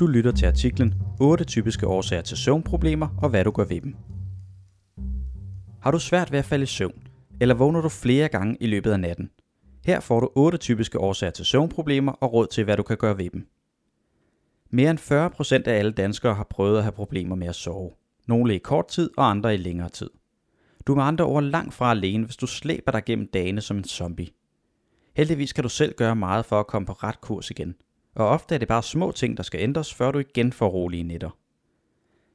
Du lytter til artiklen 8 typiske årsager til søvnproblemer og hvad du gør ved dem. Har du svært ved at falde i søvn, eller vågner du flere gange i løbet af natten? Her får du 8 typiske årsager til søvnproblemer og råd til, hvad du kan gøre ved dem. Mere end 40% af alle danskere har prøvet at have problemer med at sove. Nogle i kort tid og andre i længere tid. Du er med andre ord langt fra alene, hvis du slæber dig gennem dagene som en zombie. Heldigvis kan du selv gøre meget for at komme på ret kurs igen. Og ofte er det bare små ting, der skal ændres, før du igen får rolige nætter.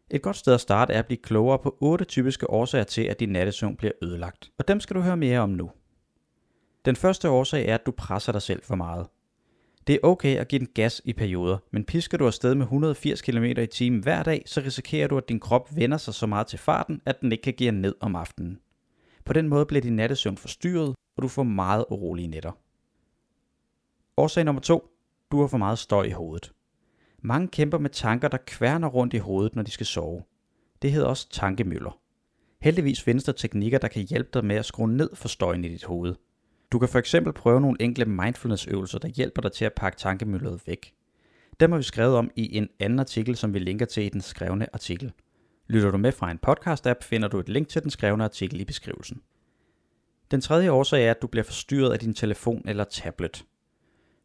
Et godt sted at starte er at blive klogere på 8 typiske årsager til, at din nattesøvn bliver ødelagt. Og dem skal du høre mere om nu. Den første årsag er, at du presser dig selv for meget. Det er okay at give den gas i perioder, men pisker du afsted med 180 km i timen hver dag, så risikerer du, at din krop vender sig så meget til farten, at den ikke kan give ned om aftenen. På den måde bliver din nattesøvn forstyrret, og du får meget urolige nætter. Årsag nummer 2 du har for meget støj i hovedet. Mange kæmper med tanker, der kværner rundt i hovedet, når de skal sove. Det hedder også tankemøller. Heldigvis findes der teknikker, der kan hjælpe dig med at skrue ned for støjen i dit hoved. Du kan for eksempel prøve nogle enkle mindfulness-øvelser, der hjælper dig til at pakke tankemølleret væk. Dem har vi skrevet om i en anden artikel, som vi linker til i den skrevne artikel. Lytter du med fra en podcast-app, finder du et link til den skrevne artikel i beskrivelsen. Den tredje årsag er, at du bliver forstyrret af din telefon eller tablet.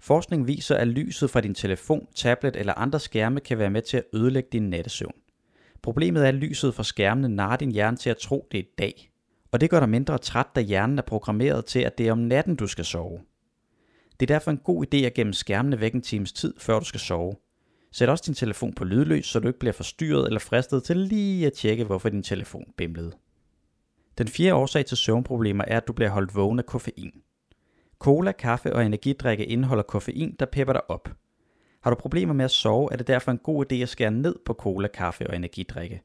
Forskning viser, at lyset fra din telefon, tablet eller andre skærme kan være med til at ødelægge din nattesøvn. Problemet er, at lyset fra skærmene narrer din hjerne til at tro, det er dag. Og det gør dig mindre træt, da hjernen er programmeret til, at det er om natten, du skal sove. Det er derfor en god idé at gemme skærmene væk en times tid, før du skal sove. Sæt også din telefon på lydløs, så du ikke bliver forstyrret eller fristet til lige at tjekke, hvorfor din telefon bimlede. Den fjerde årsag til søvnproblemer er, at du bliver holdt vågen af koffein. Cola, kaffe og energidrikke indeholder koffein, der pepper dig op. Har du problemer med at sove, er det derfor en god idé at skære ned på cola, kaffe og energidrikke.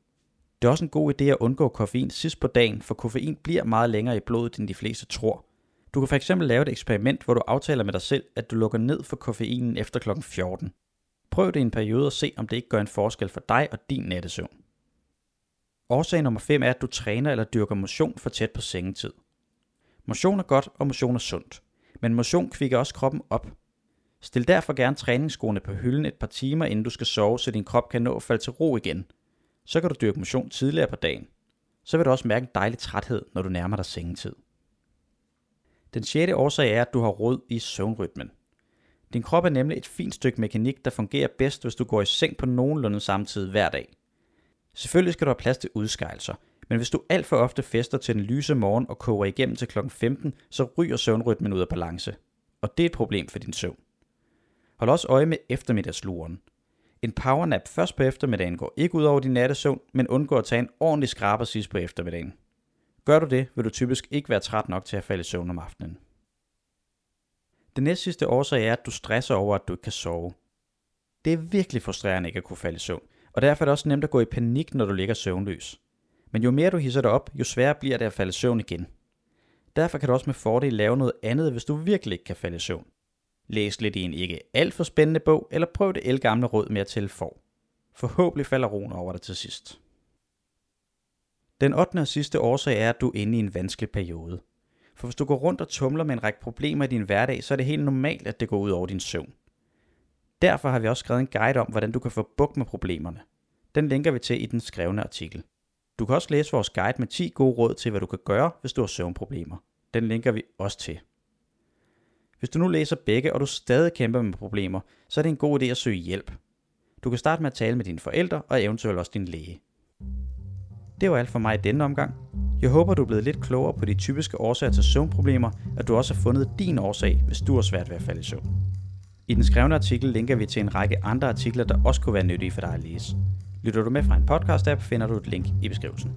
Det er også en god idé at undgå koffein sidst på dagen, for koffein bliver meget længere i blodet, end de fleste tror. Du kan fx lave et eksperiment, hvor du aftaler med dig selv, at du lukker ned for koffeinen efter kl. 14. Prøv det i en periode og se, om det ikke gør en forskel for dig og din nattesøvn. Årsag nummer 5 er, at du træner eller dyrker motion for tæt på sengetid. Motion er godt, og motion er sundt. Men motion kvikker også kroppen op. Stil derfor gerne træningsskoene på hylden et par timer, inden du skal sove, så din krop kan nå at falde til ro igen. Så kan du dyrke motion tidligere på dagen. Så vil du også mærke en dejlig træthed, når du nærmer dig sengetid. Den sjette årsag er, at du har rod i søvnrytmen. Din krop er nemlig et fint stykke mekanik, der fungerer bedst, hvis du går i seng på nogenlunde samme tid hver dag. Selvfølgelig skal du have plads til udskejelser, men hvis du alt for ofte fester til den lyse morgen og koger igennem til kl. 15, så ryger søvnrytmen ud af balance. Og det er et problem for din søvn. Hold også øje med eftermiddagsluren. En powernap først på eftermiddagen går ikke ud over din nattesøvn, men undgår at tage en ordentlig skraber sidst på eftermiddagen. Gør du det, vil du typisk ikke være træt nok til at falde i søvn om aftenen. Den næste sidste årsag er, at du stresser over, at du ikke kan sove. Det er virkelig frustrerende ikke at kunne falde i søvn, og derfor er det også nemt at gå i panik, når du ligger søvnløs. Men jo mere du hisser dig op, jo sværere bliver det at falde i søvn igen. Derfor kan du også med fordel lave noget andet, hvis du virkelig ikke kan falde i søvn. Læs lidt i en ikke alt for spændende bog, eller prøv det elgamle råd med at tælle for. Forhåbentlig falder roen over dig til sidst. Den 8. og sidste årsag er, at du er inde i en vanskelig periode. For hvis du går rundt og tumler med en række problemer i din hverdag, så er det helt normalt, at det går ud over din søvn. Derfor har vi også skrevet en guide om, hvordan du kan få bukt med problemerne. Den linker vi til i den skrevne artikel. Du kan også læse vores guide med 10 gode råd til, hvad du kan gøre, hvis du har søvnproblemer. Den linker vi også til. Hvis du nu læser begge, og du stadig kæmper med problemer, så er det en god idé at søge hjælp. Du kan starte med at tale med dine forældre og eventuelt også din læge. Det var alt for mig i denne omgang. Jeg håber, du er blevet lidt klogere på de typiske årsager til søvnproblemer, at du også har fundet din årsag, hvis du har svært ved at falde i søvn. I den skrevne artikel linker vi til en række andre artikler, der også kunne være nyttige for dig at læse. Lytter du med fra en podcast-app, finder du et link i beskrivelsen.